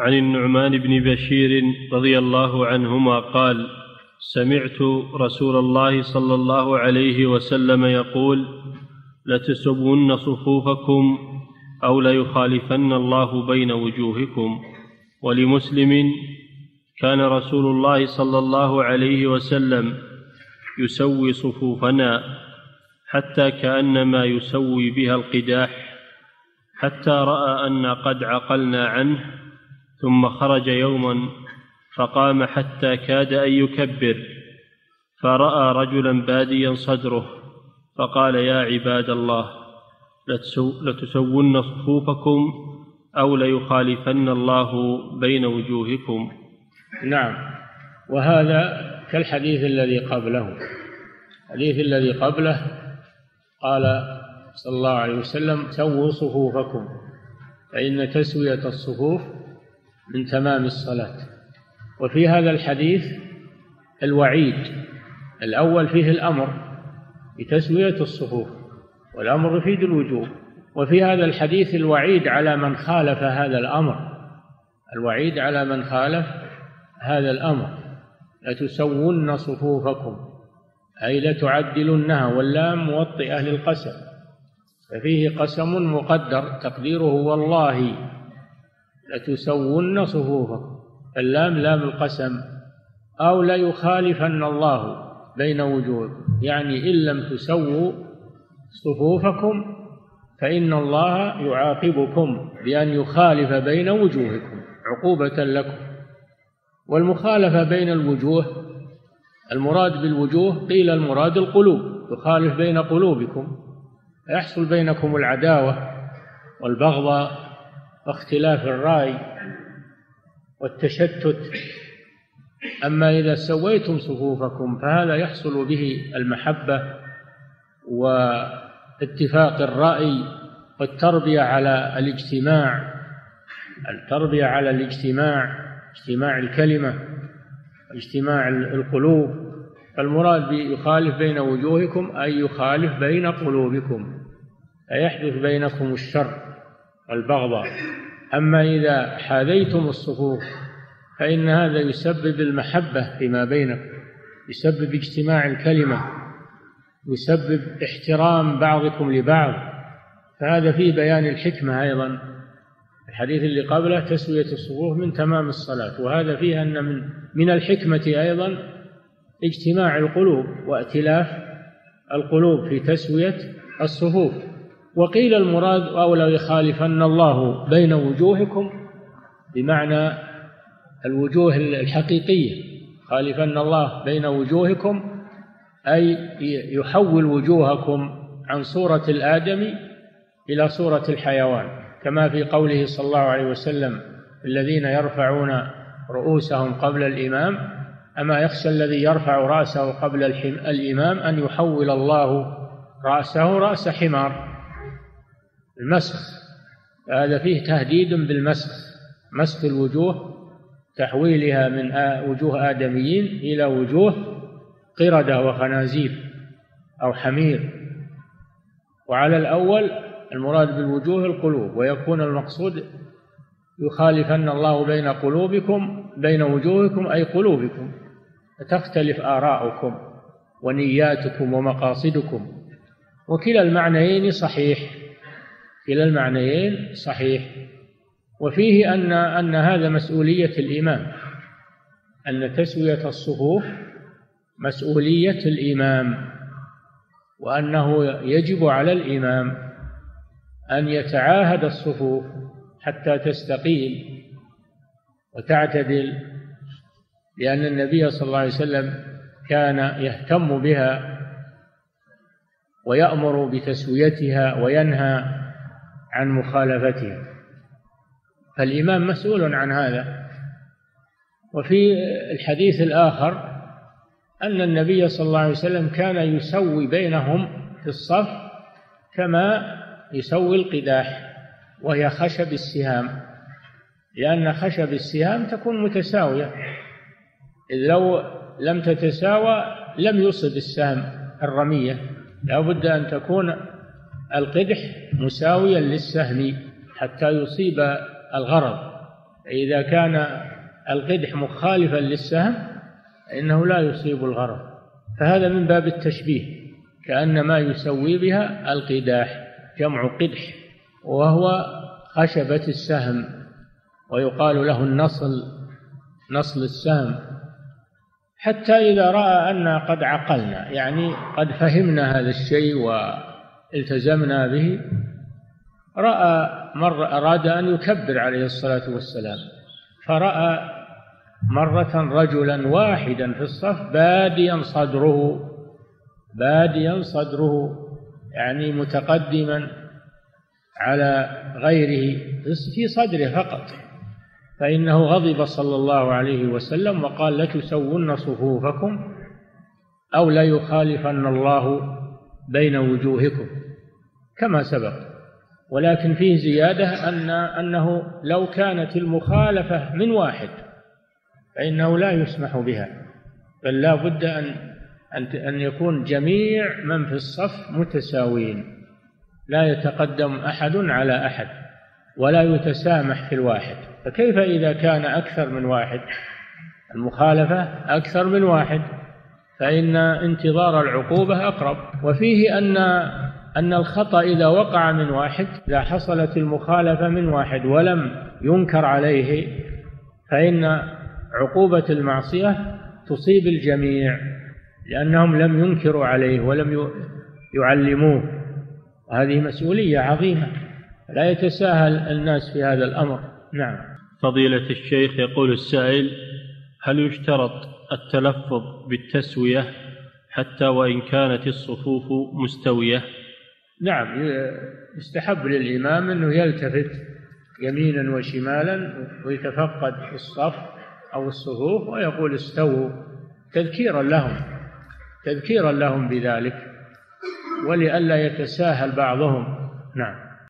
عن النعمان بن بشير رضي الله عنهما قال سمعت رسول الله صلى الله عليه وسلم يقول لتسبن صفوفكم أو ليخالفن الله بين وجوهكم. ولمسلم كان رسول الله صلى الله عليه وسلم يسوي صفوفنا حتى كأنما يسوي بها القداح حتى رأى أن قد عقلنا عنه ثم خرج يوما فقام حتى كاد أن يكبر فرأى رجلا باديا صدره فقال يا عباد الله لتسون صفوفكم أو ليخالفن الله بين وجوهكم. نعم. وهذا كالحديث الذي قبله. الحديث الذي قبله قال صلى الله عليه وسلم سووا صفوفكم فإن تسوية الصفوف من تمام الصلاة. وفي هذا الحديث الوعيد الأول فيه الأمر بتسوية الصفوف والأمر يفيد الوجوب. وفي هذا الحديث الوعيد على من خالف هذا الأمر. الوعيد على من خالف هذا الأمر. لتسون صفوفكم أي لتعدلنها واللام موطئة للقسم. ففيه قسم مقدر تقديره والله لتسون صفوفكم. اللام لام القسم. أو ليخالفن الله بين وجوهكم يعني إن لم تسووا صفوفكم فإن الله يعاقبكم بأن يخالف بين وجوهكم عقوبة لكم. والمخالفة بين الوجوه المراد بالوجوه قيل المراد القلوب. يخالف بين قلوبكم يحصل بينكم العداوة والبغضاء. واختلاف الرأي والتشتت. أما إذا سويتم صفوفكم فهذا يحصل به المحبة واتفاق الرأي والتربية على الاجتماع التربية على الاجتماع اجتماع الكلمة اجتماع القلوب. فالمراد يخالف بين وجوهكم أي يخالف بين قلوبكم فيحدث بينكم الشر. والبغضاء أما إذا حاذيتم الصفوف فإن هذا يسبب المحبة فيما بينكم يسبب اجتماع الكلمة يسبب احترام بعضكم لبعض. فهذا فيه بيان الحكمة أيضا. الحديث اللي قبله تسوية الصفوف من تمام الصلاة. وهذا فيه أن من من الحكمة أيضا اجتماع القلوب وائتلاف القلوب في تسوية الصفوف. وقيل المراد أو لو يخالفن الله بين وجوهكم بمعنى الوجوه الحقيقية. خالفن الله بين وجوهكم أي يحول وجوهكم عن صورة الآدم إلى صورة الحيوان. كما في قوله صلى الله عليه وسلم الذين يرفعون رؤوسهم قبل الإمام أما يخشى الذي يرفع رأسه قبل الإمام أن يحول الله رأسه رأس حمار. المسخ هذا فيه تهديد بالمسخ مسخ الوجوه تحويلها من وجوه آدميين إلى وجوه قردة وخنازير أو حمير. وعلى الأول المراد بالوجوه القلوب ويكون المقصود يخالفن الله بين قلوبكم بين وجوهكم أي قلوبكم. فتختلف آراؤكم ونياتكم ومقاصدكم. وكلا المعنيين صحيح. كلا المعنيين صحيح. وفيه أن أن هذا مسؤولية الإمام أن تسوية الصفوف مسؤولية الإمام وأنه يجب على الإمام أن يتعاهد الصفوف حتى تستقيم وتعتدل لأن النبي صلى الله عليه وسلم كان يهتم بها ويأمر بتسويتها وينهى عن مخالفتها فالإمام مسؤول عن هذا. وفي الحديث الآخر أن النبي صلى الله عليه وسلم كان يسوي بينهم في الصف كما يسوي القداح وهي خشب السهام. لأن خشب السهام تكون متساوية. إذ لو لم تتساوى لم يصب السهم الرمية. لا بد أن تكون القدح مساويا للسهم حتى يصيب الغرض. إذا كان القدح مخالفا للسهم فإنه لا يصيب الغرض. فهذا من باب التشبيه كأن ما يسوي بها القداح جمع قدح وهو خشبة السهم ويقال له النصل نصل السهم. حتى إذا رأى أن قد عقلنا يعني قد فهمنا هذا الشيء والتزمنا به رأى مرة أراد أن يكبر عليه الصلاة والسلام فرأى مرة رجلا واحدا في الصف باديا صدره باديا صدره يعني متقدما على غيره في صدره فقط. فإنه غضب صلى الله عليه وسلم وقال لتسون صفوفكم أو ليخالفن الله بين وجوهكم كما سبق. ولكن فيه زيادة أن أنه لو كانت المخالفة من واحد فإنه لا يسمح بها. بل لا بد أن أن يكون جميع من في الصف متساويين. لا يتقدم أحد على أحد ولا يتسامح في الواحد. فكيف إذا كان أكثر من واحد؟ المخالفة أكثر من واحد. فإن انتظار العقوبة أقرب. وفيه أن أن الخطأ إذا وقع من واحد إذا حصلت المخالفة من واحد ولم ينكر عليه فإن عقوبة المعصية تصيب الجميع لأنهم لم ينكروا عليه ولم يعلموه. وهذه مسؤولية عظيمة. لا يتساهل الناس في هذا الأمر. نعم. فضيلة الشيخ يقول السائل هل يشترط التلفظ بالتسوية حتى وإن كانت الصفوف مستوية. نعم يستحب للإمام أنه يلتفت يمينا وشمالا ويتفقد الصف أو الصفوف ويقول استووا تذكيرا لهم تذكيرا لهم بذلك ولئلا يتساهل بعضهم. نعم.